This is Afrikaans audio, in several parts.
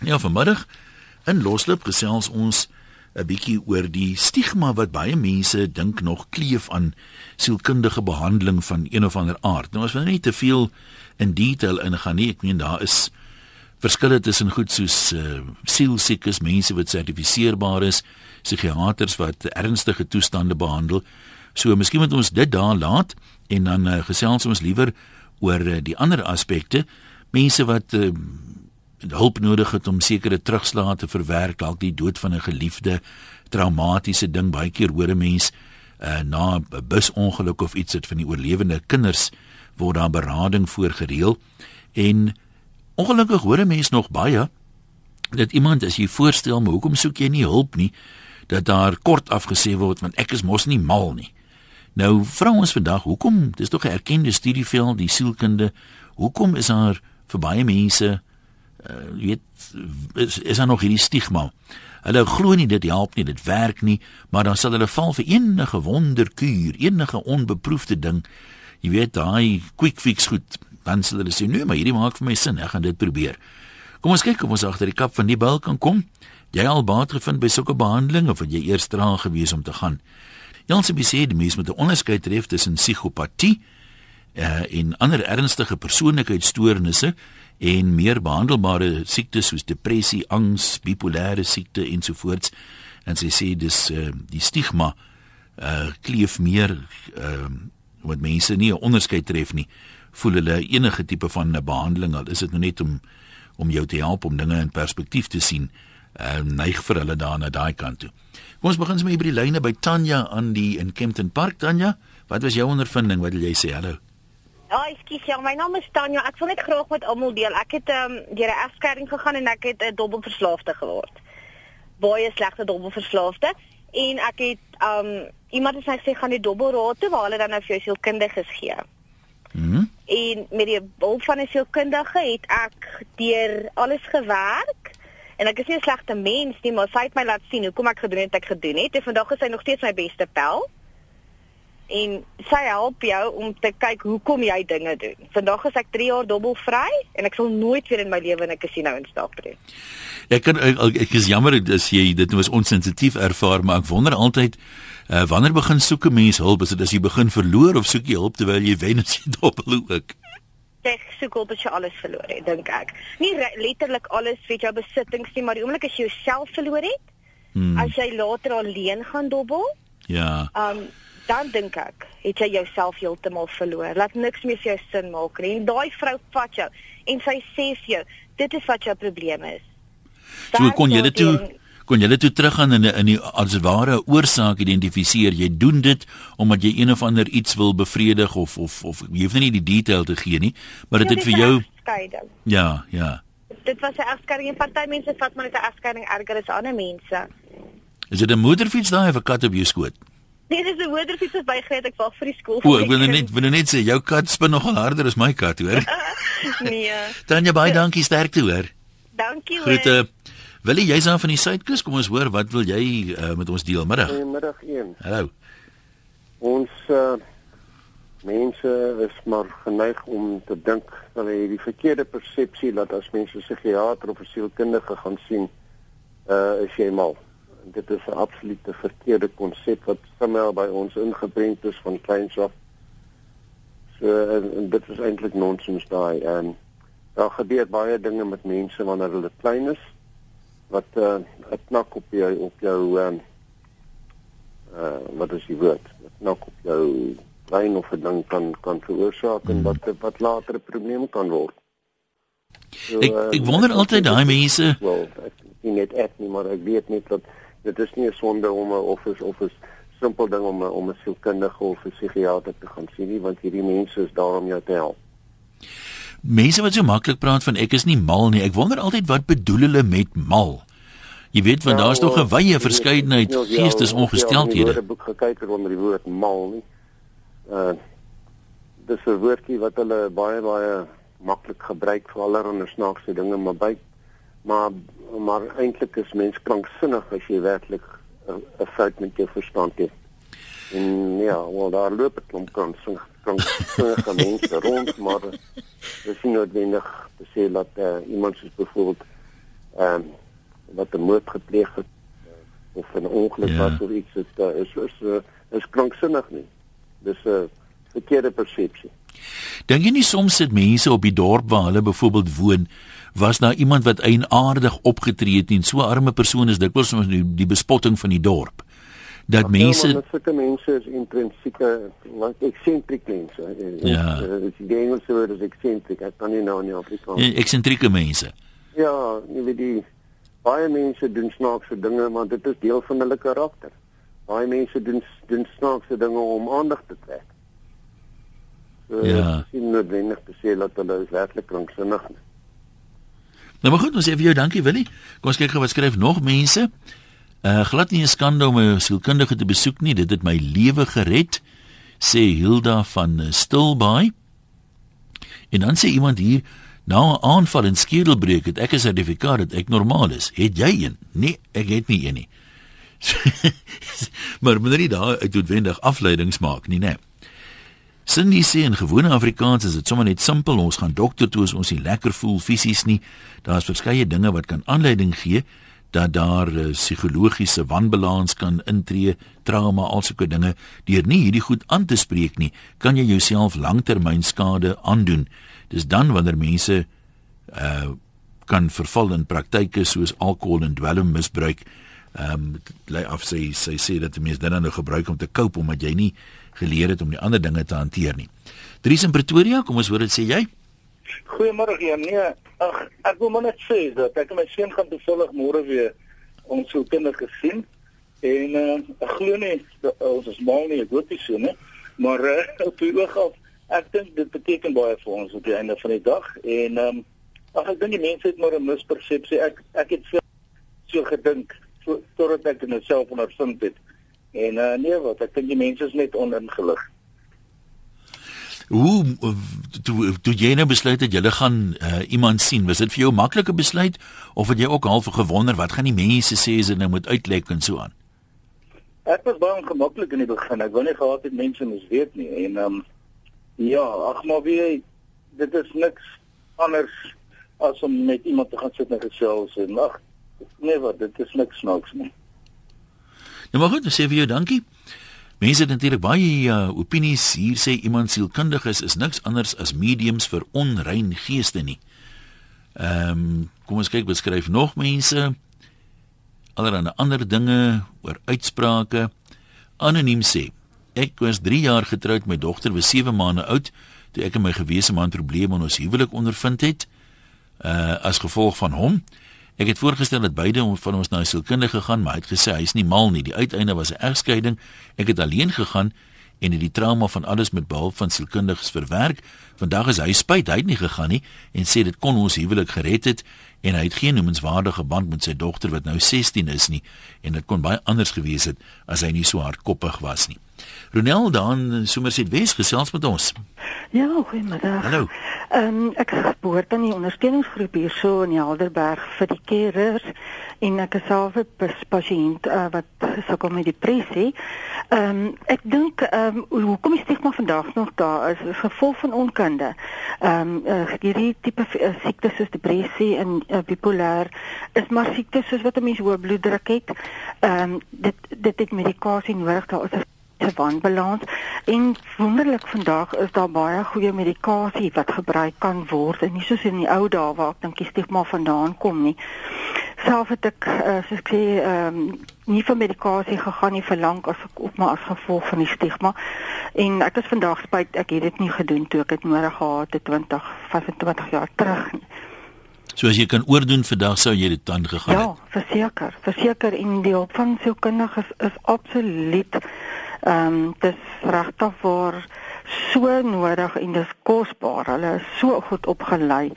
Ja, vanmiddag in Loslip gesels ons 'n bietjie oor die stigma wat baie mense dink nog kleef aan sielkundige behandeling van een of ander aard. Nou as ons nie te veel in detail ingaan nie, ek meen daar is verskille tussen goed soos uh, sielsiekes, mense wat sertifiseerbaar is, psigiaters wat ernstige toestande behandel. So miskien moet ons dit daar laat en dan uh, gesels ons liewer oor uh, die ander aspekte, mense wat uh, hulp nodig het om sekere terugslae te verwerk, dalk die dood van 'n geliefde, traumatiese ding, baie keer hoor 'n mens uh, na 'n busongeluk of iets het van die oorlewende kinders word daar berading voorgereël en ongelukkig hoor 'n mens nog baie dat iemand as jy voorstel maar hoekom soek jy nie hulp nie? Dat daar kort afgesê word want ek is mos nie mal nie. Nou vra ons vandag hoekom dis tog 'n erkende studieveld die sielkunde hoekom is daar vir baie mense uh, weet is, is daar nog hierdie stigma. Hulle glo nie dit help nie, dit werk nie, maar dan sal hulle val vir enige wonderkuur, enige onbeproefde ding. Jy weet daai quick fix goed, dan sal hulle sê nee, maar hierdie maak vir my sin, ek gaan dit probeer. Kom ons kyk of ons agter die kap van die bil kan kom. Jy al baat gevind by sulke behandeling of het jy eers traag gewees om te gaan? Jansie sê die mens moet 'n onderskeid tref tussen psigopatie uh, en ander ernstige persoonlikheidsstoornisse en meer behandelbare siektes soos depressie, angs, bipolêre siekte ensovoorts. En sy sê dis uh, die stigma uh kleef meer uh wat mense nie 'n onderskeid tref nie. Voel hulle enige tipe van 'n behandeling al is dit nou net om om jou te help om dinge in perspektief te sien. Uh neig vir hulle daar na daai kant toe. Kom ons begin sommer by die lyne by Tanya aan die in Kempton Park Tanya. Wat was jou ondervinding? Wat wil jy sê? Hallo. Ja, ekskuus, ja, my naam is Tanya. Ek wil net graag met almal deel. Ek het ehm um, deur 'n egskeiding gegaan en ek het 'n dubbelverslaafde geword. Baie slegte dubbelverslaafde en ek het ehm um, iemand het my gesê gaan die dubbelraad toe waar hulle dan nou vir jou sielkundiges gee. Mhm. Mm en met die hulp van 'n sielkundige het ek deur alles gewerk. En ek is nie 'n slegte mens nie, maar sy het my laat sien hoekom ek gedoen het wat ek gedoen het. En vandag is sy nog steeds my beste pel en sy help jou om te kyk hoekom jy dinge doen. Vandag is ek 3 jaar dubbel vry en ek sal nooit weer in my lewe in 'n casino instap nie. Ek kan ek, ek is jammer as jy dit was onsensitief ervaar, maar ek wonder altyd uh, wanneer begin soek 'n mens hulp? Is dit as jy begin verloor of soek jy hulp terwyl jy wen as jy dubbel ook? Ek soek hulp as jy alles verloor het, dink ek. Nie letterlik alles, weet jou besittings nie, maar die oomblik as jy jouself verloor het, hmm. as jy later alleen gaan dubbel. Ja. Um dan dink ek, het jy jouself heeltemal verloor. Laat niks meer vir jou sin maak nie. En daai vrou vat jou en sy sê vir jou, dit is wat jou probleem is. So kon jy dit toe kon jy dit toe teruggaan in in die as ware oorsaak identifiseer. Jy doen dit omdat jy een of ander iets wil bevredig of of of jy hoef nie die detail te gee nie, maar dit het vir jou egskeiding. Ja, ja. Dit was 'n egskeiding en party mense vat maar net 'n egskeiding erger as ander mense. Is dit 'n moederfiets daai of 'n kat op jou skoot? Nee, dis 'n moederfiets wat bygery het ek wag vir die skool. O, ek wil net wil net sê jou kat spin nogal harder as my kat, hoor. nee. Tanya baie dankie sterkte, hoor. Dankie hoor. Groete. Willie, jy's aan van die Suidkus. Kom ons hoor wat wil jy uh, met ons deel middag? Goeiemiddag 1. Hallo. Ons uh, mense is maar geneig om te dink dat hulle die verkeerde persepsie dat as mense psigiater of 'n sielkundige gaan sien, uh is jy mal dit is 'n absolute verkeerde konsep wat sommer by ons ingeprent is van kleins af. So en, en dit is eintlik nonsens daai. Ehm um, daar gebeur baie dinge met mense wanneer hulle klein is wat 'n uh, knak op jou op jou ehm um, uh wat is die woord? 'n knak op jou brein of 'n ding kan kan veroorsaak en hmm. wat wat later 'n probleem kan word. So, ek ek wonder uh, altyd daai mense wel ek sien net ek nie maar ek weet net dat dit is nie 'n sonde om 'n of is of is simpel ding om om 'n sielkundige of 'n psigiater te gaan sien nie want hierdie mense is daar om jou te help. Mense wat so maklik praat van ek is nie mal nie. Ek wonder altyd wat bedoel hulle met mal? Jy weet want ja, daar's nog 'n wye verskeidenheid geestesongesteldhede. Ek het 'n boek gekyk oor die woord mal nie. Uh dis 'n woordjie wat hulle baie baie maklik gebruik vir allerlei snaakse dinge, maar by maar maar eintlik is mens kranksinnig as jy werklik 'n fout met jou verstand het. En ja, wel daar loop dit om kranksinnig kranksinnig mense rond, maar dis nie noodwendig te sê dat uh, iemand soos byvoorbeeld ehm um, wat 'n moord gepleeg het of 'n ongeluk ja. was of iets is uh, is is, is, is kranksinnig nie. Dis 'n uh, verkeerde persepsie. Dink jy nie soms sit mense op die dorp waar hulle byvoorbeeld woon was daar iemand wat eienaardig opgetree het en so arme persone is dikwels ons die, die bespotting van die dorp dat Ach, mense ja, sulke mense is intrinsieke wat eksentriek mense ja. dit is die Engelse woord is eksentriek ek kan nie nou in Afrikaans ja, eksentrieke mense. Ja jy weet die baie mense doen snaakse dinge want dit is deel van hulle karakter. Baie mense doen doen snaakse dinge om aandag te trek. So, ja. sien noodwendig te sê dat hulle is werklik kranksinnig nie Nou maar goed, ons sê vir jou dankie Willie. Kom ons kyk gou wat skryf nog mense. Uh glad nie 'n skande om 'n sielkundige te besoek nie. Dit het my lewe gered, sê Hilda van uh, Stilbaai. En dan sê iemand hier, nou 'n aanval en skedelbreuk het ek 'n sertifikaat dat ek normaal is. Het jy een? Nee, ek het nie een nie. maar moet nie daar uit noodwendig afleidings maak nie, né? Nee. Cindy sê in gewone Afrikaans is dit sommer net simpel. Ons gaan dokter toe as ons nie lekker voel fisies nie. Daar's verskeie dinge wat kan aanleiding gee dat daar uh, psigologiese wanbalans kan intree, trauma, alsoos dinge. Deur nie hierdie goed aan te spreek nie, kan jy jouself langtermynskade aandoen. Dis dan wanneer mense uh kan verval in praktyke soos alkohol en dwelmmisbruik. Ehm um, lê af sê sy sê dat mense dit dan nou gebruik om te cope omdat jy nie geleer het om die ander dinge te hanteer nie. Dries in Pretoria, kom ons hoor dit sê jy. Goeiemôre ja, nee. Ag, ek wil maar net sê dat ek my seun gaan toevallig môre weer ons so kinders gesien en uh, ek glo nie dat, uh, ons is mal nie, ek hoop nie so nie, maar uh, op die oog af ek dink dit beteken baie vir ons op die einde van die dag en ehm um, ag ek dink die mense het maar 'n mispersepsie. Ek ek het veel so gedink totdat ek dit self ondervind het. En uh, nee, wat ek dink die mense is net oningelig. Hoe toe toe jy nou besluit het jy gaan uh, iemand sien, was dit vir jou 'n maklike besluit of het jy ook half gewonder wat gaan die mense sê as dit nou moet uitlek en so aan? Dit was baie ongemaklik in die begin. Ek wou nie gehad het mense moes weet nie en ehm um, ja, ag maar wie dit is niks anders as om met iemand te gaan sit en gesels en ag nee wat dit is niks snaaks nie. Nou maar goed, sê vir jou dankie. Mense het natuurlik baie uh, opinies. Hier sê iemand sielkundig is is niks anders as mediums vir onrein geeste nie. Ehm, um, kom ons kyk wat skryf nog mense. Allerhande ander dinge oor uitsprake. Anoniem sê: Ek was 3 jaar getroud, my dogter was 7 maande oud toe ek en my gewese man probleme in ons huwelik ondervind het. Uh as gevolg van hom Ek het voorgestel dat beide van ons na 'n sielkundige gaan, maar hy het gesê hy is nie mal nie. Die uiteinde was 'n egskeiding. Ek het alleen gegaan en het die trauma van alles met behulp van sielkundiges verwerk. Vandag is hy spyt hy het nie gegaan nie en sê dit kon ons huwelik gered het en hy het geen noemenswaardige band met sy dogter wat nou 16 is nie en dit kon baie anders gewees het as hy nie so hardkoppig was nie. Ronel dan Somerset Wes gesels met ons. Ja, goeiemiddag. Hallo. Ehm um, ek behoort aan die ondersteuningsgroep hierso in Helderberg vir die carers en ek is self 'n pasiënt uh, wat sukkel met depressie. Ehm um, ek dink ehm um, hoekom is stigma vandag nog daar is as gevolg van onkunde. Ehm um, uh, hierdie tipe uh, siektes soos depressie en uh, bipolêr is maar siektes soos wat 'n mens hoë bloeddruk het. Ehm um, dit dit het medikasie nodig. Daar is 'n se wanbalans en wonderlik vandag is daar baie goeie medikasie wat gebruik kan word en nie soos in die ou dae waar ek dink die stigma vandaan kom nie. Self het ek uh, soos ek sê ehm um, nie vir medikasie gegaan nie vir lank as ek op maar as gevolg van die stigma en ek is vandag spyt ek het dit nie gedoen toe ek dit nodig gehad het 20 25 jaar terug nie. So as jy kan oordoen vandag sou jy dit dan gegaan ja, het. Ja, verseker, verseker en die hulp van sielkundiges is, is absoluut Ehm um, dis regtig vir so nodig en dis kosbaar. Hulle is so goed opgelei.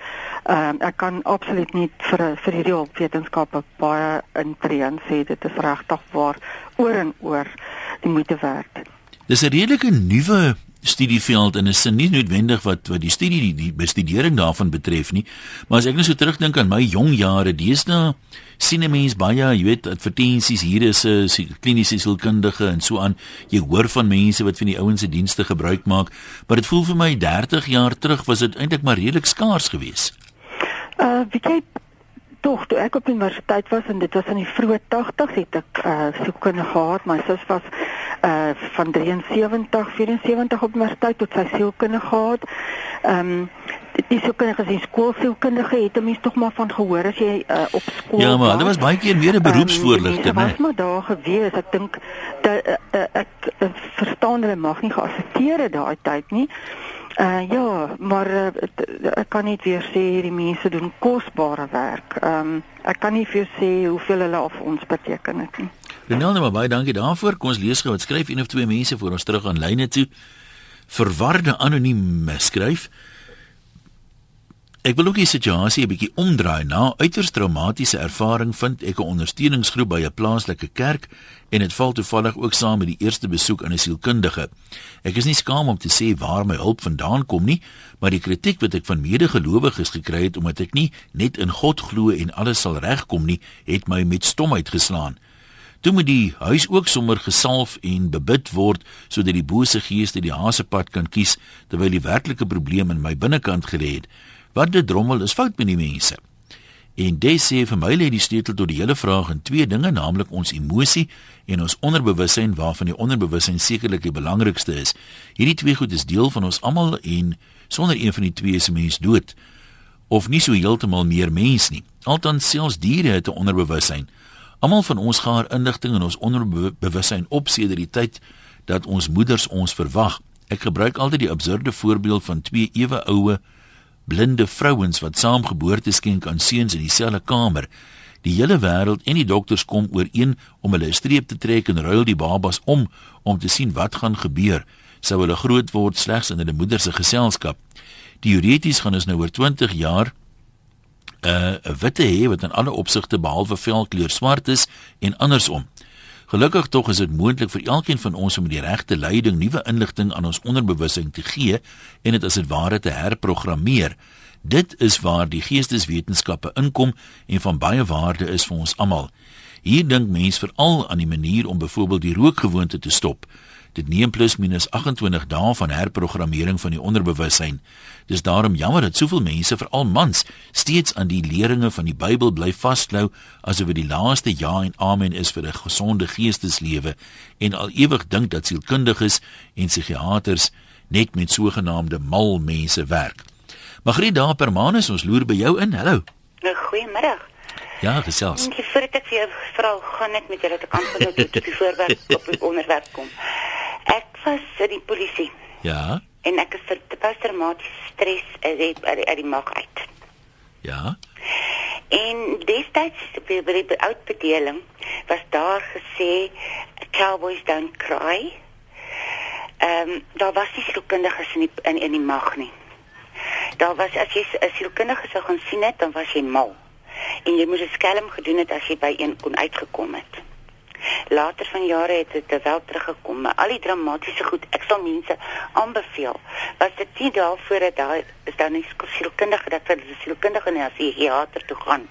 Ehm um, ek kan absoluut nie vir vir hierdie wetenskappe baie intree en sê dit is regtig waar oor en oor die moeite werd. Dis 'n redelike nuwe studieveld en is nie noodwendig wat wat die studie die, die bestudering daarvan betref nie maar as ek net so terugdink aan my jong jare deesdae sien 'n mens baie jy weet advertensies hier is 'n kliniese sielkundige en so aan jy hoor van mense wat van die ouens se dienste gebruik maak maar dit voel vir my 30 jaar terug was dit eintlik maar redelik skaars geweest uh weet jy tog toe ek op universiteit was en dit was in die vroeë 80s het ek uh sielkunde gehad. My sus was uh van 73, 74 op universiteit tot sy sielkunde gehad. Ehm um, die sielkundige is skoolsielkundige het 'n mens tog maar van gehoor as jy uh, op skool Ja, maar hulle was baie keer meer 'n beroepsvoorligter, um, né? Was maar daar gewees. Ek dink dat uh, uh, ek uh, verstaan hulle mag nie geassiteer het daai tyd nie. Uh ja, maar uh, ek kan net weer sê hierdie mense doen kosbare werk. Ehm um, ek kan nie vir jou sê hoeveel hulle af ons beteken het nie. Renel, nou maar baie dankie daarvoor. Kom ons lees gou wat skryf een of twee mense voor ons terug aan lyne toe. Verwarde anoniem skryf. Ek wil ook die situasie 'n bietjie omdraai. Na uiters traumatiese ervaring vind ek 'n ondersteuningsgroep by 'n plaaslike kerk en dit val toevallig ook saam met die eerste besoek aan 'n sielkundige. Ek is nie skaam om te sê waar my hulp vandaan kom nie, maar die kritiek wat ek van medegelowiges gekry het omdat ek nie net in God glo en alles sal regkom nie, het my met stomheid geslaan. Toe moet die huis ook sommer gesalf en bebid word sodat die bose geeste die hasepad kan kies terwyl die werklike probleem in my binnekant gelê het. Wat dit drommel is fout met die mense. En dit sê vir my lê die sleutel tot die hele vraag in twee dinge, naamlik ons emosie en ons onderbewussyn waarvan die onderbewussyn sekerlik die belangrikste is. Hierdie twee goed is deel van ons almal en sonder een van die twee is 'n mens dood of nie so heeltemal meer mens nie. Altans selfs diere het 'n onderbewussyn. Almal van ons gaar inligting in ons onderbewussyn op sedert die tyd dat ons moeders ons verwag. Ek gebruik altyd die absurde voorbeeld van twee ewe oue blinde vrouens wat saam geboorte skenk aan seuns in dieselfde kamer. Die hele wêreld en die dokters kom ooreen om hulle 'n streep te trek en ruil die babas om om te sien wat gaan gebeur. Sou hulle groot word slegs in hulle moeder se geselskap. Teoreties gaan ons nou oor 20 jaar uh, 'n witte hê wat in alle opsigte behalwe velkleur swart is en andersom. Gelukkig tog is dit moontlik vir elkeen van ons om met die regte leiding nuwe inligting aan ons onderbewussyn te gee en dit as dit ware te herprogrammeer. Dit is waar die geesteswetenskappe inkom en van baie waarde is vir ons almal. Hier dink mense veral aan die manier om byvoorbeeld die rookgewoonte te stop. Dit neem plus minus 28 dae van herprogrammering van die onderbewussyn. Dis daarom jammer dat soveel mense, veral mans, steeds aan die leringe van die Bybel bly vasklou asof dit die laaste ja en amen is vir 'n gesonde geesteslewe en al ewig dink dat sielkundiges en psigiaters net met sogenaamde mal mense werk. Magriet daar Permanus, ons loer by jou in. Hallo. Nou, goeiemiddag. Ja, gesels. Ek voordat ek vir jou vra, gaan net met julle te kan van dit op die voorwerp op die onderwerp kom. Was die polisie. Ja. En ek is vir posttraumatiese stres uit uit die, die mag uit. Ja. En destyds by by die oudbedeling was daar gesê cowboys don't cry. Ehm um, daar was nie sielkundiges in die in, in die mag nie. Daar was as jy 'n sielkundige sou gaan sien het, dan was jy mal. En jy moes 'n skelm gedoen het as jy by een kon uitgekom het. Later van jare het dit wel teruggekom, maar al die dramatiese goed, ek sal mense aanbeveel. Was dit nie daarvoor dat daar is dan nie sielkundige dat vir die sielkundige na die psigiater toe gaan.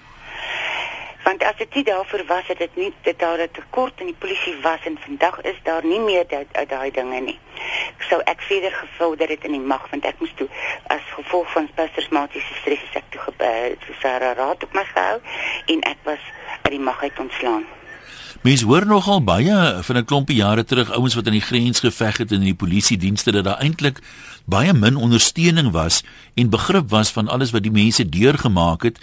Want as dit nie daarvoor was dat dit nie dit daar 'n tekort in die polisie was en vandag is daar nie meer daai daai dinge nie. Sou ek verder gevul dat dit in die mag want ek moes toe as gevolg van posttraumatiese stres ek toe gebeur, so Sarah raad op my gehou en ek was uit die mag uit ontslaan. Mens hoor nogal baie van 'n klompie jare terug ouens wat aan die grens geveg het in die polisie dienste dat daar eintlik baie min ondersteuning was en begrip was van alles wat die mense deurgemaak het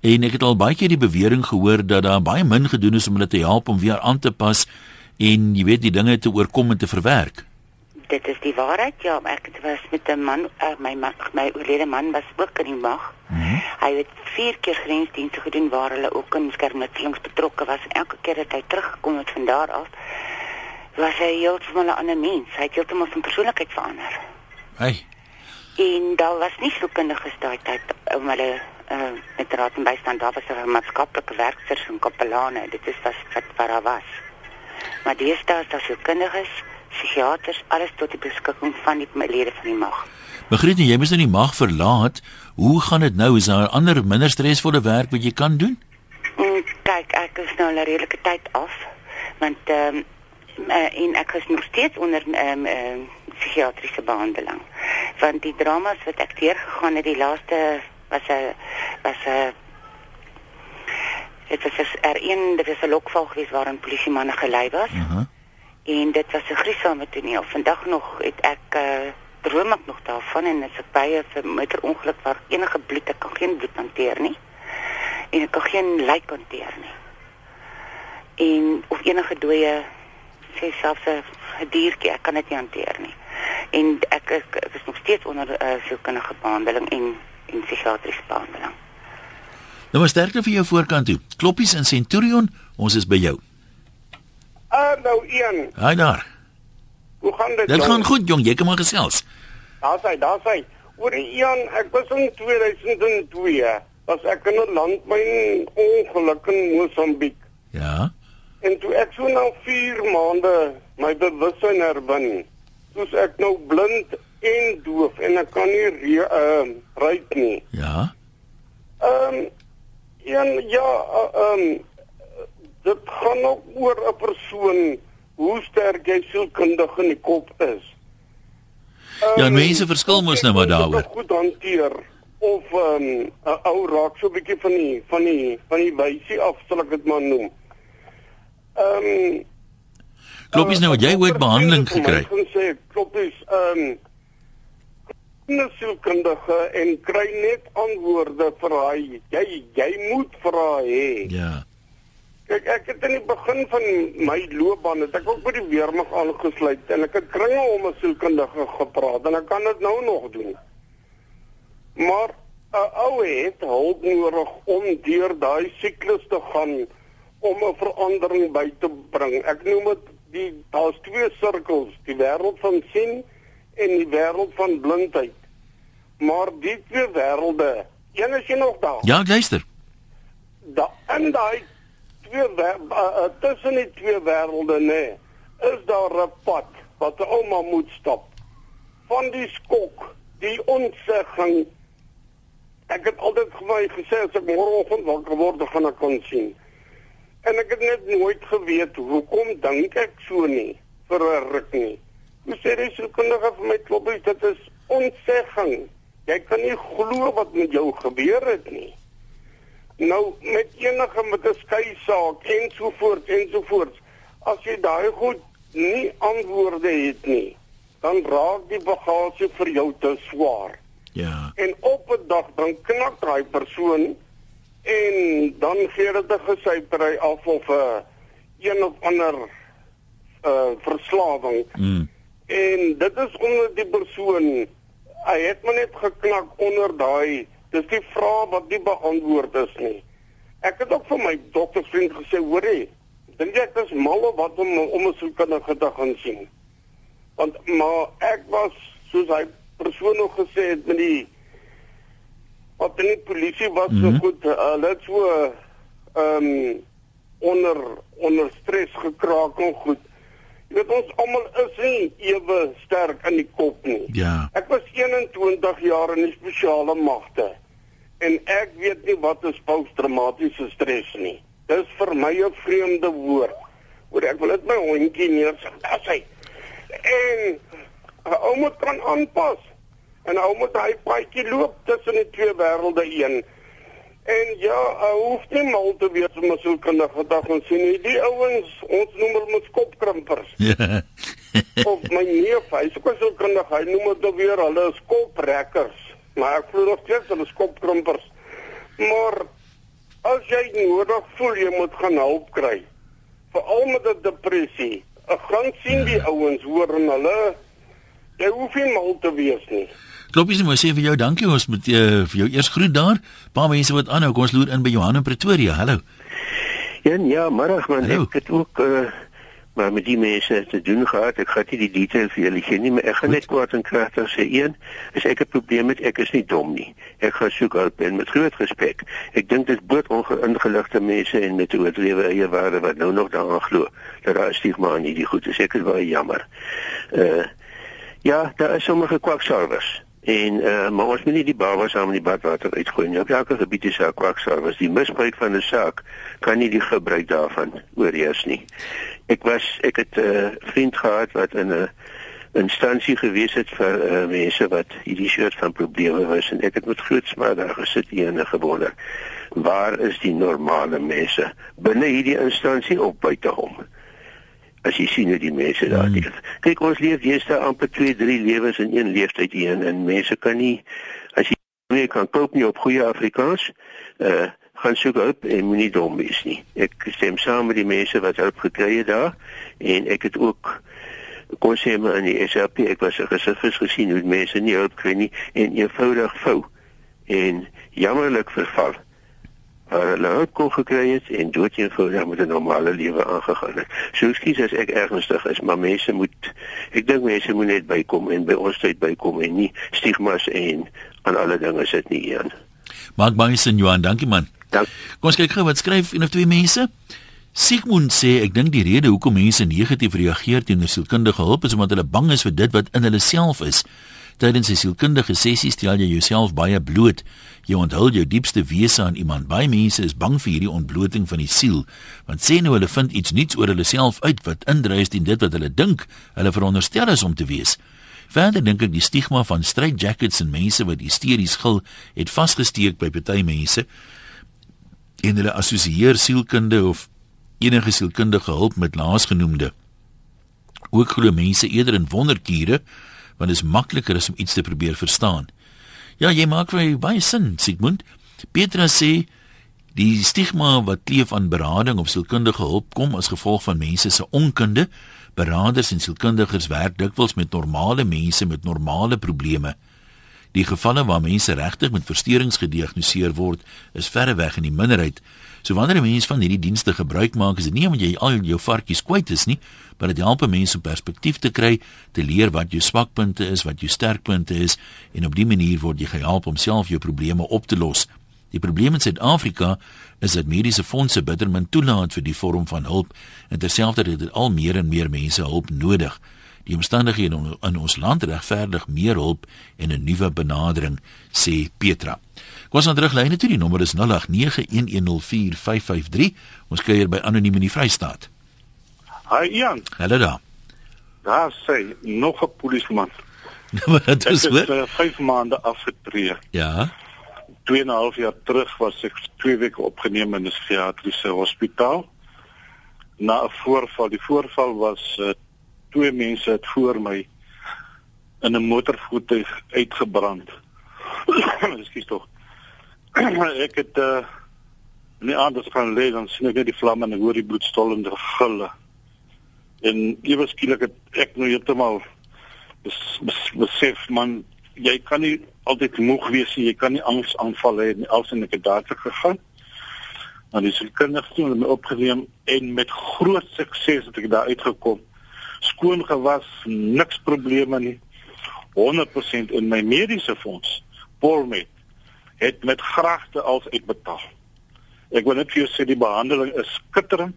en ek het al baie keer die bewering gehoor dat daar baie min gedoen is om hulle te help om weer aan te pas en jy weet die dinge te oorkom en te verwerk. Dit is die waarheid. Ja, ek was met 'n man, uh, my man, my oorlede man was ook in die mag. Mm -hmm. Hy het vier keer grensdienste gedoen waar hulle ook in skermutselings betrokke was en elke keer dat hy teruggekom het van daar af was hy heeltemal 'n ander mens. Hy het heeltemal van persoonlikheid verander. Hey. En daar was nie so kundiges daai tyd om hulle uh, met raad en bystand daar was er maatskaplike werkers en kapelane. Dit is wat wat daar was. Maar deesdae is daar so kundiges psigiaters alles tot die beskikking van die lede van die mag. Begriet jy mens nou die mag verlaat, hoe gaan dit nou? Is daar ander minder stresvolle werk wat jy kan doen? Mm, kyk, ek is nou 'n redelike tyd af want ehm um, en ek is nog steeds onder ehm um, uh, psigiatriese behandeling. Want die dramas wat ek deur gegaan het die laaste was 'n was 'n Dit was 'n R1, dit was 'n lokval geweest waarin polisie manne gelei was. Uh -huh. En dit was 'n gruisame toneel. Vandag nog het ek uh droom ek nog daarvan en as ek by 'n motorongeluk waar enige bloed, ek kan geen bloed hanteer nie. En ek kan geen lijk hanteer nie. En of enige dooie sê selfs 'n diertjie, ek kan dit nie hanteer nie. En ek ek, ek is nog steeds onder uh, sielkundige behandeling en en psigiatriese behandeling. Nou maar sterkte vir jou voorkant toe. Kloppies in Centurion, ons is by jou. Ah, nou een. Haai daar. Hoe gaan dit? Dit jong? gaan goed jong, jy kan maar gesels. Daar's hy, daar's hy. Oor een, ek was in 2002 was ek in 'n landmyn ongeluk in Mosambiek. Ja. En toe ek so na 4 maande my bewussyn herwin, soos ek nou blind en doof en ek kan nie re- ehm uh, ry nie. Ja. Ehm um, een ja, ehm uh, um, dit gaan ook oor 'n persoon hoe sterk jy sielkundig in die kop is. Ja, Ehm, mense verskil mos nou maar daaroor. Goed hanteer of ehm um, 'n ou raak so 'n bietjie van die van die van die wysie af sal ek dit maar noem. Ehm um, Kloppies nou, het jy ooit behandeling gekry? Ek kan sê kloppies ehm um, sielkundige en kry net antwoorde vir hy jy jy moet vra hê. Ja. Kyk, ek het in die begin van my loopbaan het ek ook by die weermag aangesluit en ek het kringe om 'n sielkundige gepraat en ek kan dit nou nog doen. Maar 'n ou het hulp nodig om deur daai siklus te gaan om 'n verandering by te bring. Ek noem dit die daar's twee sirkels, die wêreld van sien en die wêreld van blindheid. Maar die twee wêrelde, een is jy nog daar? Ja, ek luister. da in daai twee uh, tussen die twee wêrelde nê is daar 'n pad wat 'n ouma moet stap. Van die skok die ontsegging ek het altyd vir my gesê as ek môreoggend wakker word dan gaan ek kon sien. En ek het net nooit geweet hoekom dink ek so nie vir 'n ruk nie. Hoe sê jy so kundige vir my kloppies dit is ontsegging jy kan nie glo wat met jou gebeur het nie Nou met enige met 'n skei saak ensovoorts ensovoorts. As jy daai goed nie antwoorde het nie, dan raak die bagasie vir jou te swaar. Ja. En op 'n dag dan knak daai persoon en dan gee dit 'n gesypery af of 'n uh, een of ander uh verslawing. Mm. En dit is onder die persoon hy het maar net geknak onder daai dis die vraag wat nie beantwoord is nie. Ek het ook vir my doktersvriend gesê, hoorie, dink jy ek is mal of wat om om 'n sielkundige te gaan sien? Want maar ek was soos hy persoon nog gesê het met die wat in die polisie was mm -hmm. so goed, hulle het so ehm um, onder onder stres gekraak en goed. Jy weet ons almal is nie ewe sterk in die kop nie. Ja. Ek was 21 jaar in die spesiale magte en ek weet nie wat is posttraumatiese stres nie. Dis vir my 'n vreemde woord. Hoor ek wil dit my hondjie neersit. Dis hy. En 'n ou moet kan aanpas. En ou moet hy paadjie loop tussen die twee wêrelde een. En ja, ou hoef nie mal te wees om 'n sielkundige dag ons sien nie. Die ouens, ons noem hulle mos kopkrimpers Ja. of my neef, hy's ook so kundig, hy noem dit weer hulle is koprekkers. Maar ek glo nog steeds hulle is kopkrimpers. Maar as jy nodig voel jy moet gaan hulp kry. Veral met 'n depressie. Ek gaan sien die ouens hoor en hulle jy hoef nie mal te wees nie. Kloppies, moet sê vir jou dankie. Ons moet uh, vir jou eers groet daar. Paar mense wat aanhou. Kom ons loer in by Johan in Pretoria. Hallo. Ja, ja, middag man. Hallo. Ek het ook uh, maar met die mense te doen gehad. Ek gaan nie die details vir julle gee nie, maar ek gaan net kort en kragtig sê een, as ek 'n probleem het, ek is nie dom nie. Ek gaan soek hulp en met groot respek. Ek dink dit boot ongeïngeligte mense en met hoe lewe eie waarde wat nou nog daaraan glo dat daar stigma aan hierdie goed is. Ek is baie jammer. Uh ja, daar is sommige kwaksalvers. En uh maar ons moet nie die baba saam in die badwater uitgooi nie. Op elke gebied is daar kwaksalvers. Die misbruik van 'n saak kan nie die gebruik daarvan oorheers nie. Ek was ek het 'n uh, vriend gehad wat in 'n instansie gewees het vir uh, mense wat hierdie soort van probleme was en ek het met groot smart daar gesit hier en gewonder waar is die normale mense binne hierdie instansie op buite hom? As jy sien hoe die mense daar leef. Hmm. Kyk, ons leef eerste amper 2, 3 lewens in een leeftyd hier en mense kan nie as jy nie kan koop nie op goeie Afrikaans, uh gaan soek hulp en moenie dom wees nie. Ek stem saam met die mense wat hulp gekry het daar en ek het ook kon sê maar in die SAP ek was gesuffis gesien hoe mense nie hulp kry nie en eenvoudig vou en jammerlik verval hulle hulp kon gekry het en dood eenvoudig met 'n normale lewe aangegaan het. So skies as ek ernstig is, maar mense moet ek dink mense moet net bykom en by ons tyd bykom en nie stigmas en aan alle dinge sit nie een. Mark Bison Johan, dankie man. Dank. Kom ons kyk gou wat skryf een of twee mense. Sigmund sê ek dink die rede hoekom mense negatief reageer teenoor sielkundige hulp is omdat hulle bang is vir dit wat in hulle self is. Tydens 'n sielkundige sessie stel jy jouself baie bloot. Jy onthul jou diepste wese aan iemand. Baie mense is bang vir hierdie ontbloting van die siel, want sê nou hulle vind iets nuuts oor hulle self uit wat indruis teen dit wat hulle dink hulle veronderstel is om te wees. Verder dink ek die stigma van straight jackets en mense wat hysteries gil het vasgesteek by party mense en hulle assosieer sielkunde of enige sielkundige hulp met laasgenoemde. Ook glo mense eerder in wonderkure want dit is makliker as om iets te probeer verstaan. Ja, jy maak vir baie sin, Sigmund. Petra sê die stigma wat kleef aan berading of sielkundige hulp kom as gevolg van mense se onkunde. Beraders en sielkundiges werk dikwels met normale mense met normale probleme. Die gevalle waar mense regtig met versteurings gediagnoseer word, is verreweg in die minderheid. So wanneer 'n mens van hierdie dienste gebruik maak, is dit nie omdat jy al jou varkies kwyt is nie, maar dit help mense om perspektief te kry, te leer wat jou swakpunte is, wat jou sterkpunte is en op dië manier word jy gehelp om self jou probleme op te los. Die probleem in Suid-Afrika is dat mediese fondse bitter min toelaat vir die vorm van hulp en terselfdertyd het al meer en meer mense hulp nodig. Die omstandighede in ons land regverdig meer hulp en 'n nuwe benadering, sê Petra. Kom ons aan teruglyne toe, die nommer is 0891104553. Ons kuier by anoniem in die Vrystaat. Hi Ian. Hallo daar. Daar sê nog 'n polisieman. Maar dit is hoor. Ek het 5 maande afgetree. Ja. 2 en 'n half jaar terug was ek 2 weke opgeneem in 'n psigiatriese hospitaal. Na 'n voorval, die voorval was uh, twee mense het voor my in 'n motorvoertuig uitgebrand. Ekskuus tog. ek het uh nie anders gaan lê dan sien ek net die vlamme en ek hoor die bloedstollende gille. En ewe skielik het ek nou heeltemal bes, bes, besef man jy kan nie altyd moeg wees nie, jy kan nie angs aanval hê nie. Alsin ek het te gegaan. Is ek kinders toe met my opgeneem en met groot sukses het ek daar uitgekom skoon gewas, niks probleme nie. 100% in my mediese fonds, Polmed, het met graagte als uitbetaal. Ek wil net vir jou sê die behandeling is skitterend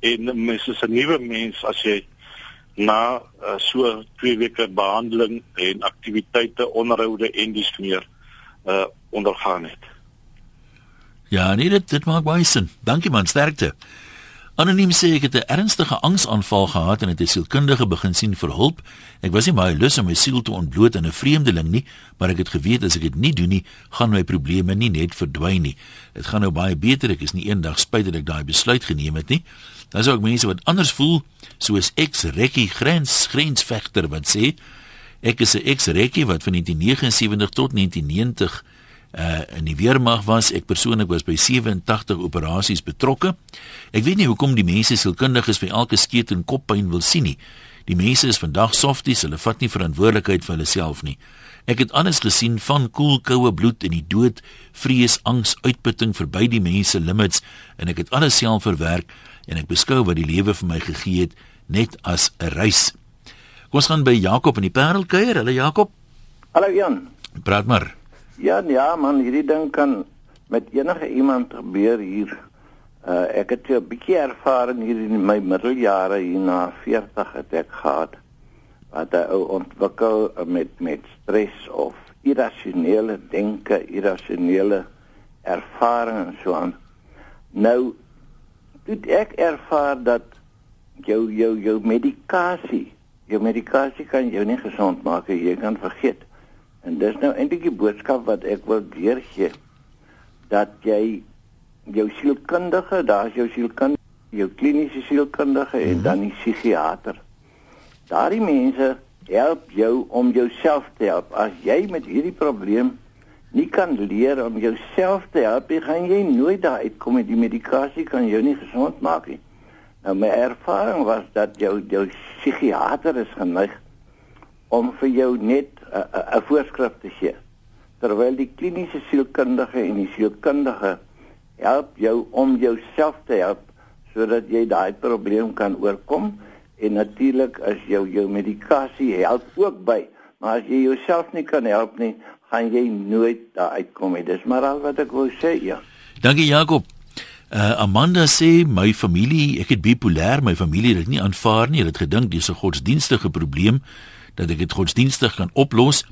en mens is 'n nuwe mens as jy na uh, so 2 weke behandeling en aktiwiteite, onderhoude en dis meer uh ondergaan het. Ja, nee, dit dit maak baie sin. Dankie man, sterkte. Anoniem sê ek het 'n ernstige angsaanval gehad en het 'n sielkundige begin sien vir hulp. Ek was nie baie lus om my siel te ontbloot aan 'n vreemdeling nie, maar ek het geweet as ek dit nie doen nie, gaan my probleme nie net verdwyn nie. Dit gaan nou baie beter. Ek is nie eendag spyt dat ek daai besluit geneem het nie. Daar's ook mense wat anders voel, soos ex-rekkie grens grensvegter wat sê ek is 'n ex-rekkie wat van 1979 tot 1990 uh in die weermag was ek persoonlik was by 87 operasies betrokke. Ek weet nie hoekom die mense sielkundiges vir elke skeet en koppyn wil sien nie. Die mense is vandag softies, hulle vat nie verantwoordelikheid vir hulle self nie. Ek het alles gesien van koel koue bloed en die dood, vrees, angs, uitputting verby die mense limits en ek het alles self verwerk en ek beskou wat die lewe vir my gegee het net as 'n reis. Kom ons gaan by Jakob in die Parelkuier. Hallo Jakob. Hallo Jan. Praat maar. Ja, ja man, hierdie ding kan met enige iemand gebeur hier. Uh ek het 'n bietjie ervaring hier in my middeljare hier na 40 het ek gehad wat ou ontwikkel met met stres of irrasionele denke, irrasionele ervarings en so aan. Nou dit ek ervaar dat jou jou jou medikasie, jou medikasie kan jou nie gesond maak nie, jy kan vergeet. En dis nou eintlik die boodskap wat ek wil deurgee dat jy jou sielkundige, daar's jou sielkundige, jou kliniese sielkundige en mhm. dan die psigiater. Daardie mense help jou om jouself te help. As jy met hierdie probleem nie kan leer om jouself te help, gaan jy nooit daar uitkom met die medikasie kan jou nie gesond maak nie. Nou my ervaring was dat jou jou psigiater is geneig om vir jou net 'n voorskrif te gee. Terwyl die kliniese sielkundige en die sielkundige help jou om jouself te help sodat jy daai probleem kan oorkom en natuurlik as jou jou medikasie help ook by. Maar as jy jouself nie kan help nie, gaan jy nooit daar uitkom nie. Dis maar al wat ek wou sê, ja. Dankie Jakob. Uh, Amanda sê my familie, ek het bipolêr, my familie het dit nie aanvaar nie. Hulle het gedink dis 'n godsdienstige probleem dat ek dit godsdienstig kan oplos.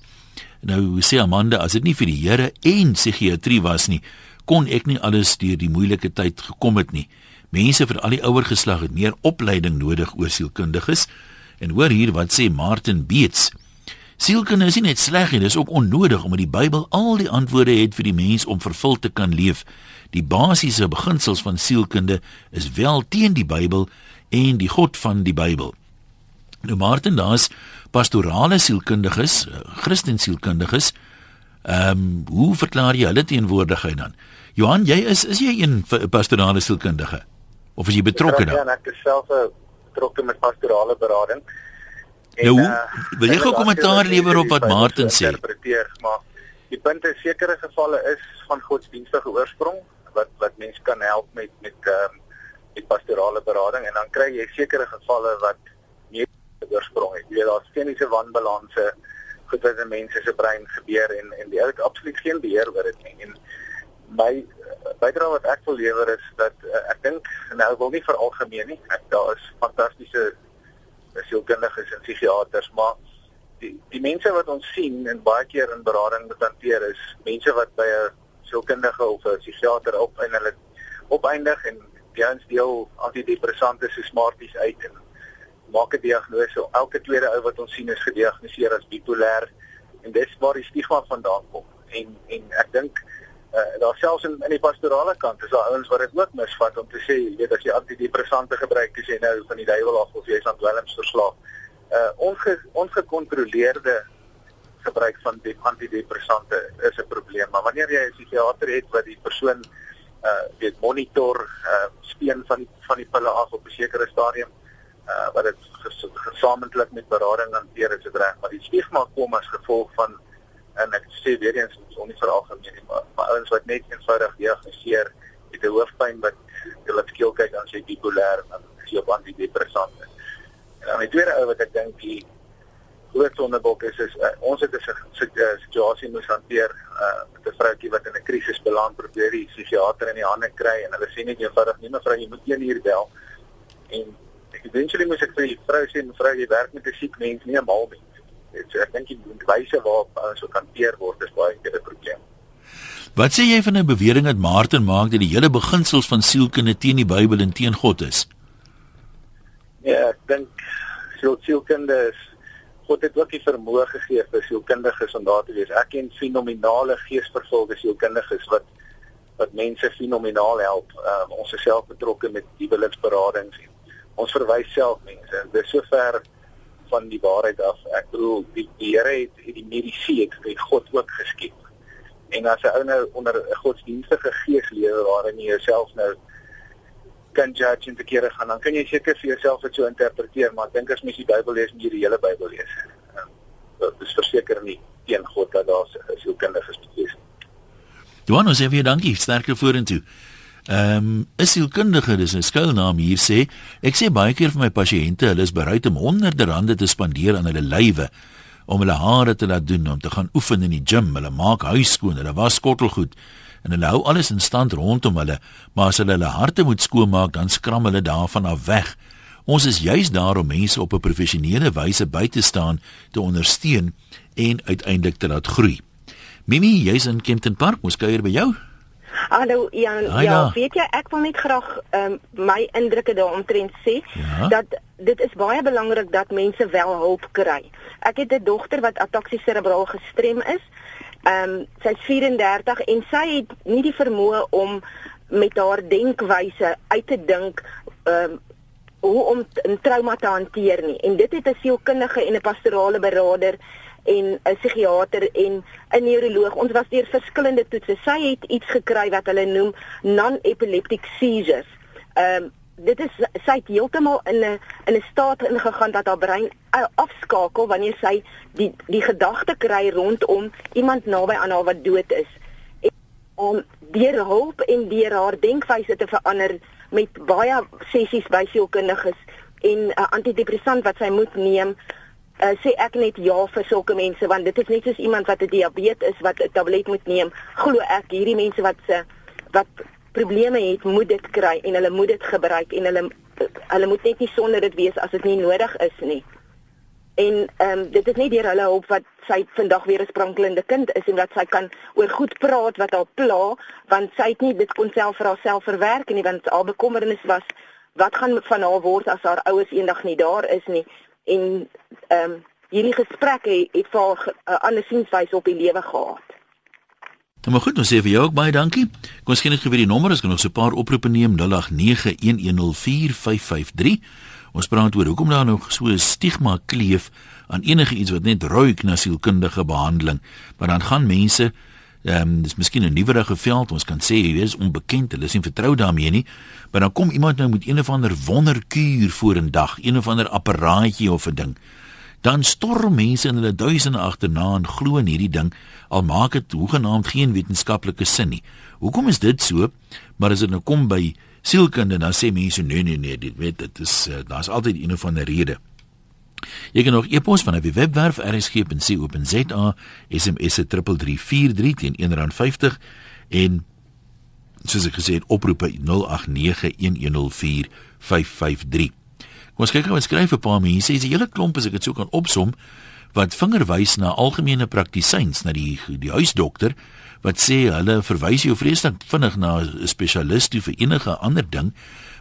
Nou sê Amanda, as dit nie vir die Here en psigiatrie was nie, kon ek nie alles deur die moeilike tyd gekom het nie. Mense vir al die ouer geslag het meer opleiding nodig oor sielkundiges. En hoor hier wat sê Martin Beets. Sielkunde is nie net sleg nie, dis ook onnodig omdat die Bybel al die antwoorde het vir die mens om vervul te kan leef. Die basiese beginsels van sielkunde is wel teen die Bybel en die God van die Bybel. Nou Martin, daar's pastorale sielkundiges, eh, Christen sielkundiges. Ehm, um, hoe verklaar jy hulle teenwoordigheid dan? Johan, jy is is jy 'n pastorale sielkundige? of is jy betrokke daar? Ja, ek is self betrokke met pastorale berading. En, nou, uh, wil jy gou kommentaar lewer op wat Martin sê? Interpreteer, maar die punt is sekere gevalle is van godsdienstige oorsprong wat wat mense kan help met met ehm um, met pastorale berading en dan kry jy sekere gevalle wat oorsprong het. Jy weet daar's kliniese wanbalanse goed wat in mense se brein gebeur en en jy het absoluut geen beheer oor dit nie. En my bydrae wat ek wil lewer is dat uh, ek dink nou wil nie vir algemeen nie. Ek daar is fantastiese sielkundiges en psigiaters, maar die die mense wat ons sien en baie keer in berading moet hanteer is mense wat by 'n sielkundige of 'n psigiater op en hulle opeindig en die ons deel antidepressante so smarties uit en maak 'n diagnose. Elke tweede ou wat ons sien is gediagnoseer as bipolêr en dis waar die stigma vandaan kom. En en ek dink uh, daar selfs in in die pastorale kant is daar ouens wat dit ook misvat om te sê jy weet as jy antidepressante gebruik as jy nou van die duiwel af of jy is aan dwelms verslaaf. Uh onge, ongekontroleerde gebruik van die antidepressante is 'n probleem, maar wanneer jy 'n psigiater het wat die persoon uh weet monitor uh speen van van die pille af op 'n sekere stadium uh wat dit gesamentlik met berading hanteer is dit reg, maar die stigma kom as gevolg van en ek sê weer eens ons on nie veral gemeen nie maar, maar ouens wat net eenvoudig diagnoseer het 'n hoofpyn wat hulle skielik kyk dan sê bipolêr dan is jy op antidepressante. En dan die tweede ou wat ek dink die groot sonderbok is is uh, ons het 'n situasie moes hanteer uh, met 'n vroutjie wat in 'n krisis beland probeer die psigiater in die hande kry en hulle sê net eenvoudig nie mevrou jy moet een uur bel en eventually moes ek vir die vrou sê mevrou jy werk met 'n siek mens nie 'n mal mens. So ek dink die wyse waarop ons so hanteer word is baie keer 'n probleem. Wat sê jy van 'n bewering dat Martin maak dat die hele beginsels van sielkunde teen die Bybel en teen God is? Ja, ek dink siel sielkunde is God het ook die vermoë gegee vir sielkundiges om daar te wees. Ek ken fenominale geesvervulde sielkundiges wat wat mense fenomenaal help. Um, ons is self betrokke met huweliksberadings. Ons verwys self mense. Dit is sover van die waarheid af. Ek bedoel die, die Here het, het die mediese het vir God ook geskep. En as 'n ou nou onder 'n godsdienstige gees lewe waarin jy jouself nou kan judge en verkeerde gaan, dan kan jy seker vir jouself dit so interpreteer, maar ek dink as mens die Bybel lees, moet jy die hele Bybel lees. Ehm, dit is verseker nie teen God dat daar sielkundige is. Johannes, sê vir dankie, sterkte vorentoe. Ehm um, is sielkundige, dis 'n skuilnaam hier sê. Ek sê baie keer vir my pasiënte, hulle is bereid om honderde rande te spandeer aan hulle lywe om hulle hare te laat doen, om te gaan oefen in die gim, hulle maak huis skoon, hulle was skottelgoed en hulle hou alles in stand rondom hulle, maar as hulle hulle harte moet skoonmaak, dan skram hulle daarvan af weg. Ons is juis daar om mense op 'n professionele wyse by te staan, te ondersteun en uiteindelik te laat groei. Mimi, jy's in Kempton Park, mos kuier by jou? Hallo Jan, ja, weet jy ek wil net graag um, my indrukke daaromtrent sê ja? dat dit is baie belangrik dat mense wel hulp kry. Ek het 'n dogter wat ataksie serebraal gestrem is. Ehm um, sy's 34 en sy het nie die vermoë om met haar denkwyse uit te dink ehm um, hoe om 'n trauma te hanteer nie. En dit het 'n sielkundige en 'n pastorale beraader en 'n psigiater en 'n neuroloog. Ons was deur verskillende toetse. Sy het iets gekry wat hulle noem non-epileptic seizures. Ehm um, dit is sy het heeltemal in 'n in 'n staat ingegaan dat haar brein afskakel wanneer sy die die gedagte kry rondom iemand naby aan haar wat dood is. En om deur hulp en deur haar denkwyse te verander met baie sessies by sielkundiges en 'n uh, antidepressant wat sy moet neem, uh, sê ek net ja vir sulke mense want dit is net soos iemand wat 'n diabetes is wat 'n tablet moet neem. Glo ek hierdie mense wat se wat probleme het, moet dit kry en hulle moet dit gebruik en hulle hulle moet net nie sonder dit wees as dit nie nodig is nie. En ehm um, dit is nie deur hulle hulp wat sy vandag weer 'n sprankelende kind is en dat sy kan oor goed praat wat haar pla, want sy het nie dit kon self vir haarself verwerk nie want haar bekommernis was wat gaan van haar word as haar ouers eendag nie daar is nie. En ehm um, hierdie gesprek het, het vir haar 'n uh, ander sienwyse op die lewe gehad. Dan maar goed, ons sê vir jou ook baie dankie. Kom ons gee net weer die nommer, as kan ons 'n paar oproepe neem 0891104553. Ons praat oor hoekom daar nog so 'n stigma kleef aan enige iets wat net ruik na sielkundige behandeling. Maar dan gaan mense ehm um, dis miskien 'n nuwerige veld, ons kan sê weet is onbekend, hulle is nie vertrou daarmee nie. Maar dan kom iemand nou met een of ander wonderkuur voor 'n dag, een of ander apparaatjie of 'n ding. Dan storm mense in hulle duisende agterna en glo in hierdie ding al maak dit hoegenaamd geen wetenskaplike sin nie. Hoekom is dit so? Maar as dit nou kom by sielkunde dan sê mense nee nee nee dit weet dit is uh, daar's altyd een of ander rede. Jy kan nog e-pos van 'n webwerf rsg.co.za SMS 3343 teen R1.50 en soos ek gesê het oproepe 0891104553. Kom ons kyk gou wat skryf 'n paar mense. Dis 'n hele klomp as ek dit sou kan opsom wat vingerwys na algemene praktisyns na die die huisdokter wat sê hulle verwys jou vreeslik vinnig na 'n spesialis toe vir enige ander ding,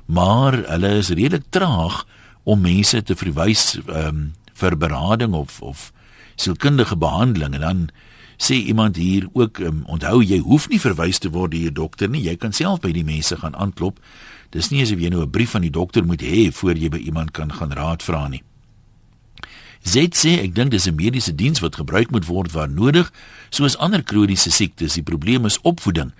maar hulle is redelik traag om mense te verwys um, vir berading of of sielkundige behandeling en dan sê iemand hier ook um, onthou jy hoef nie verwys te word deur 'n dokter nie, jy kan self by die mense gaan aanklop. Dis nie asof jy nou 'n brief van die dokter moet hê voor jy by iemand kan gaan raad vra nie. Zet sê ek dink dis 'n mediese diens wat gebruik moet word waar nodig, soos ander kroniese siektes. Die probleem is opvoeding.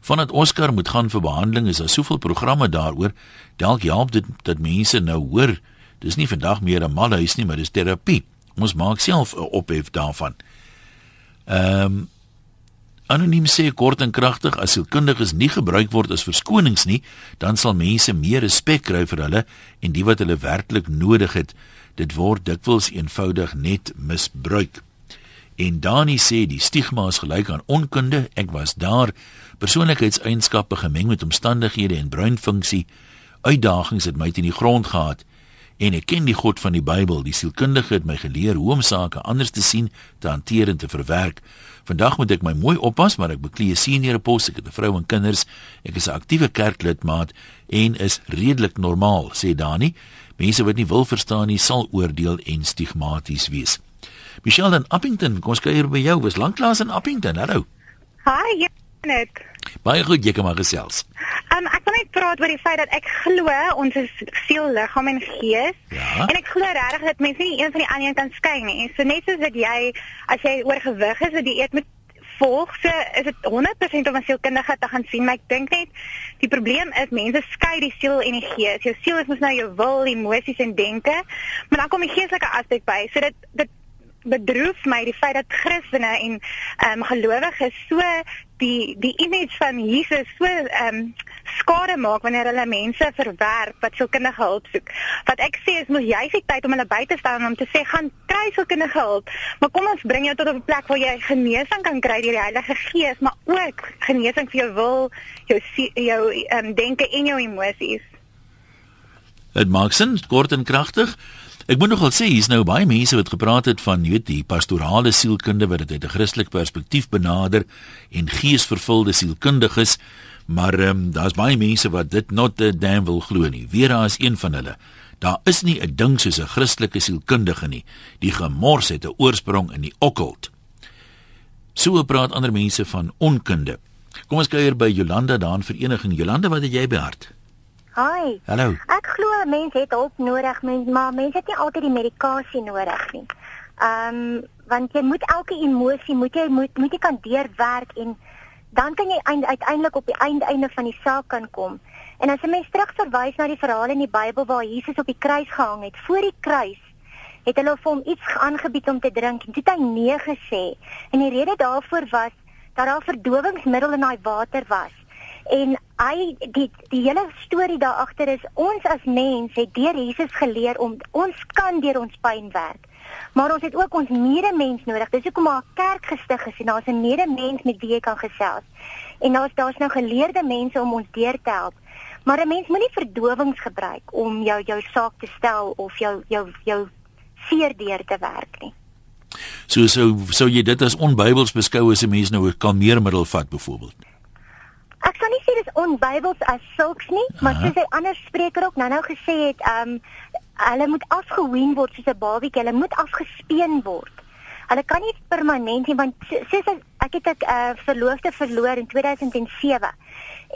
Vandat Oscar moet gaan vir behandeling, is daar soveel programme daaroor. Dalk help dit dat mense nou hoor, dis nie vandag meer 'n malhuis nie, maar dis terapie. Ons maak self 'n ophef daarvan. Ehm um, Anoniem sê kort en kragtig as sielkundiges nie gebruik word as verskonings nie, dan sal mense meer respek kry vir hulle en die wat hulle werklik nodig het dit word dikwels eenvoudig net misbruik. En Dani sê die stigma is gelyk aan onkunde. Ek was daar. Persoonlikheidseienskappe gemeng met omstandighede en breinfunksie. Uitdagings het my teen die grond gehad. En ek ken die God van die Bybel. Die sielkundige het my geleer hoe om sake anders te sien, te hanteer en te verwerk. Vandag moet ek my mooi oppas, maar ek beklee 'n senior pos. Ek het 'n vrou en kinders. Ek is 'n aktiewe kerklidmaat en is redelik normaal, sê Dani. Mense wat nie wil verstaan nie, sal oordeel en stigmaties wees. Michelle in Appington, kom ons kuier by jou. Was lanklaas in Appington. Hallo. Hi, Janet. Baie goed, jy kan maar gesels. Um, ek wil net praat oor die feit dat ek glo ons is siel, liggaam en gees. Ja? En ek glo regtig dat mense nie een van die ander kan skei nie. So net soos dat jy as jy oorgewig is, dat jy eet met volg se is dit 100% om 'n sielkundige te gaan sien, maar ek dink net die probleem is mense skei die siel en die gees. Jou siel is mos nou jou wil, emosies en denke, maar dan kom die geestelike aspek by. So dit dit bedroef my die feit dat Christene en ehm um, gelowiges so die die image van Jesus so ehm um, skade maak wanneer hulle mense verwerp wat sielkundige hulp soek. Wat ek sê is mos jy se tyd om hulle by te staan om te sê gaan kry sielkundige hulp. Maar kom ons bring jou tot 'n plek waar jy genesing kan kry deur die Heilige Gees, maar ook genesing vir jou wil, jou jou ehm um, denke en jou emosies. Dit maak sin, kort en kragtig. Ek moet nogal sê hier's nou baie mense wat gepraat het van weet die pastorale sielkunde wat dit uit 'n Christelik perspektief benader en geesvervulde sielkundiges, maar ehm um, daar's baie mense wat dit not the damn wil glo nie. Vera is een van hulle. Daar is nie 'n ding soos 'n Christelike sielkundige nie. Die gemors het 'n oorsprong in die okkult. So praat ander mense van onkunde. Kom ons kuier by Jolanda daar in Vereniging. Jolanda, wat het jy by hart? Hi. Hallo. Ek glo mense het hulp nodig, mens, maar mense het nie altyd die medikasie nodig nie. Ehm um, want jy moet elke emosie moet jy moet moet jy kan deurwerk en dan kan jy uiteindelik op die einde einde van die saak kan kom. En as jy mens terugverwys na die verhale in die Bybel waar Jesus op die kruis gehang het, voor die kruis het hulle vir hom iets aangebied om te drink en toe het hy nee gesê. En die rede daarvoor was dat daar verdowingsmiddel in daai water was. En hy die die hele storie daar agter is ons as mens het deur Jesus geleer om ons kan deur ons pyn werk. Maar ons het ook ons medemens nodig. Dis hoekom daar 'n kerk gestig is en daar's 'n medemens met wie jy kan gesels. En daar's daar's nou geleerde mense om ons deur te help. Maar 'n mens moenie verdowings gebruik om jou jou saak te stel of jou jou jou seer deur te werk nie. So so so jy dit as onbybels beskou as 'n mens nou 'n kalmeermiddel vat byvoorbeeld. Ek sou nie sê dis onbybels as sulks nie, maar soos 'n ander spreker ook nou-nou gesê het, ehm um, hulle moet afgehoen word soos 'n babietjie, hulle moet afgespeen word. Hulle kan nie permanent nie want soos ek het 'n uh, verloofde verloor in 2007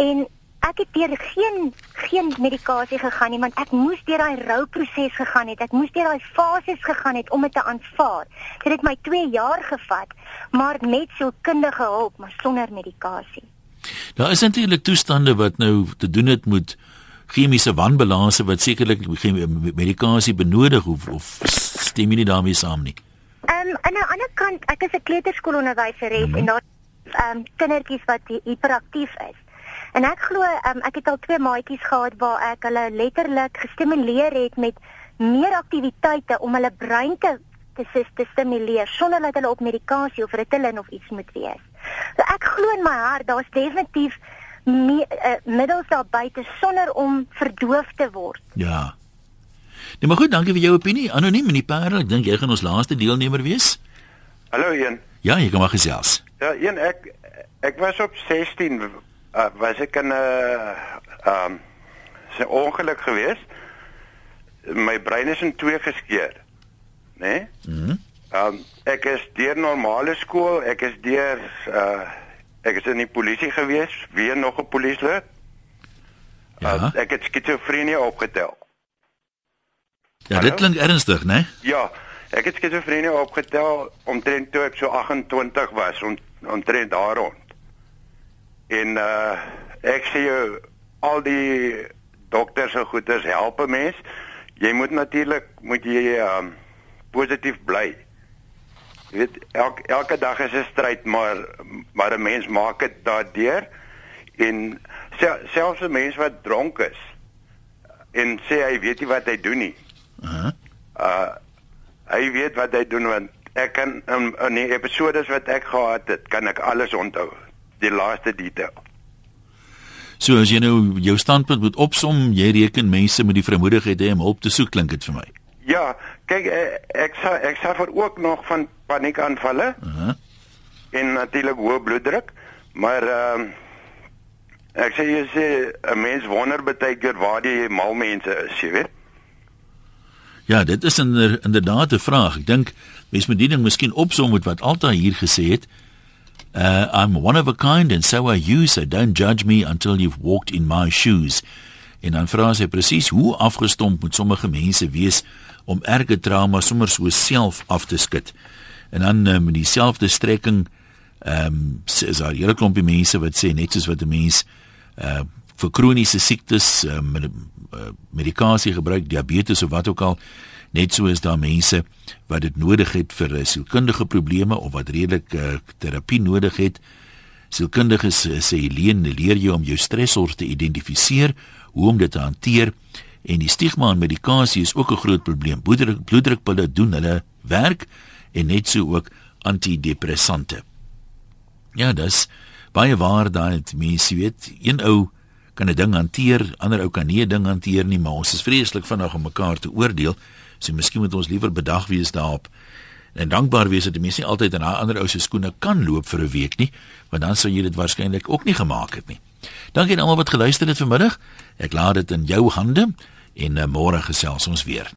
en ek het deur geen geen medikasie gegaan nie want ek moes deur daai rouproses gegaan het. Ek moes deur daai fases gegaan het om dit te aanvaar. Dit het my 2 jaar gevat, maar met sielkundige hulp, maar sonder medikasie. Daar is natuurlik toestande wat nou te doen het met chemiese wanbalanse wat sekerlik medikasie benodig of, of stem jy nie daarmee saam nie? Ehm um, aan die ander kant, ek is 'n kleuterskoolonderwyseres mm -hmm. en daar ehm um, kindertjies wat hiperaktief is. En ek glo um, ek het al twee maatjies gehad waar ek hulle letterlik gestimuleer het met meer aktiwiteite om hulle brein te te, te stimuleer sonder dat hulle op medikasie of Ritalin of iets moet wees. So ek glo in my hart daar's definitief me, uh, middels daar buite sonder om verdoof te word. Ja. Nee, maar goed, dankie vir jou opinie. Anoniem in die parel. Ek dink jy gaan ons laaste deelnemer wees. Hallo Ian. Ja, jy kan maar gesels. Ja, Ian, ek ek was op 16 uh, was ek in 'n uh, ehm um, 'n ongeluk geweest. My brein is in twee geskeur. Né? Nee? Mhm. Mm um, ek is deur normale skool, ek is deur uh Ek is in die polisie gewees, weer nog 'n polislid. Ja. Uh, ek het skizofrenie opgetel. Ja, dit klink ernstig, né? Nee? Ja, ek het skizofrenie opgetel omtrent toe ek so 28 was, om, omtrent daar rond. En uh ek sê jou al die dokters en goeders help 'n mens. Jy moet natuurlik moet jy um positief bly. Jy weet elke elke dag is 'n stryd, maar maar 'n mens maak dit daardeur en sel, selfs 'n mens wat dronk is en sê hy weet nie wat hy doen nie. Uh -huh. Uh hy weet wat hy doen want ek kan in, in die episodes wat ek gehad het, kan ek alles onthou. Die laaste detail. So as jy nou jou standpunt moet opsom, jy reken mense met die vermoedigheid hê om hulp te soek klink dit vir my. Ja, kyk eh, ek sa ek suffer ook nog van paniekaanvalle. Uh -huh. En natuurlik hoë bloeddruk, maar ehm uh, ek sê jy sê 'n mens wonder baie keer waar die mal mense is, jy weet. Ja, dit is inder, inderdaad 'n vraag. Ek dink mens moet die ding miskien opsom met wat Alta hier gesê het. Uh I'm one of a kind and so are you, so don't judge me until you've walked in my shoes. En dan vra sy presies hoe afgestomp moet sommige mense wees om erge trauma sommer so self af te skud. En dan uh, met dieselfde strekking ehm um, is daar hele klompie mense wat sê net soos wat 'n mens uh vir kroniese siektes uh, met uh, medikasie gebruik, diabetes of wat ook al, net so is daar mense wat dit nodig het vir sielkundige probleme of wat redelik uh, terapie nodig het. Sielkundiges sê Helene leer jou om jou stresors te identifiseer, hoe om dit te hanteer en die stigma aan medikasie is ook 'n groot probleem. Bloeddruk bloeddrukpille doen hulle werk en net so ook antidepressante. Ja, dis baie waar daai mense weet, een ou kan 'n ding hanteer, ander ou kan nie 'n ding hanteer nie, maar ons is vreeslik vinnig om mekaar te oordeel. So miskien moet ons liewer bedag wees daarop en dankbaar wees dat die mense nie altyd in haar ander ou se skoene kan loop vir 'n week nie, want dan sou jy dit waarskynlik ook nie gemaak het nie. Dankie aan almal wat geluister het vanmiddag. Ek laat dit in jou hande en uh, môre gesels ons weer.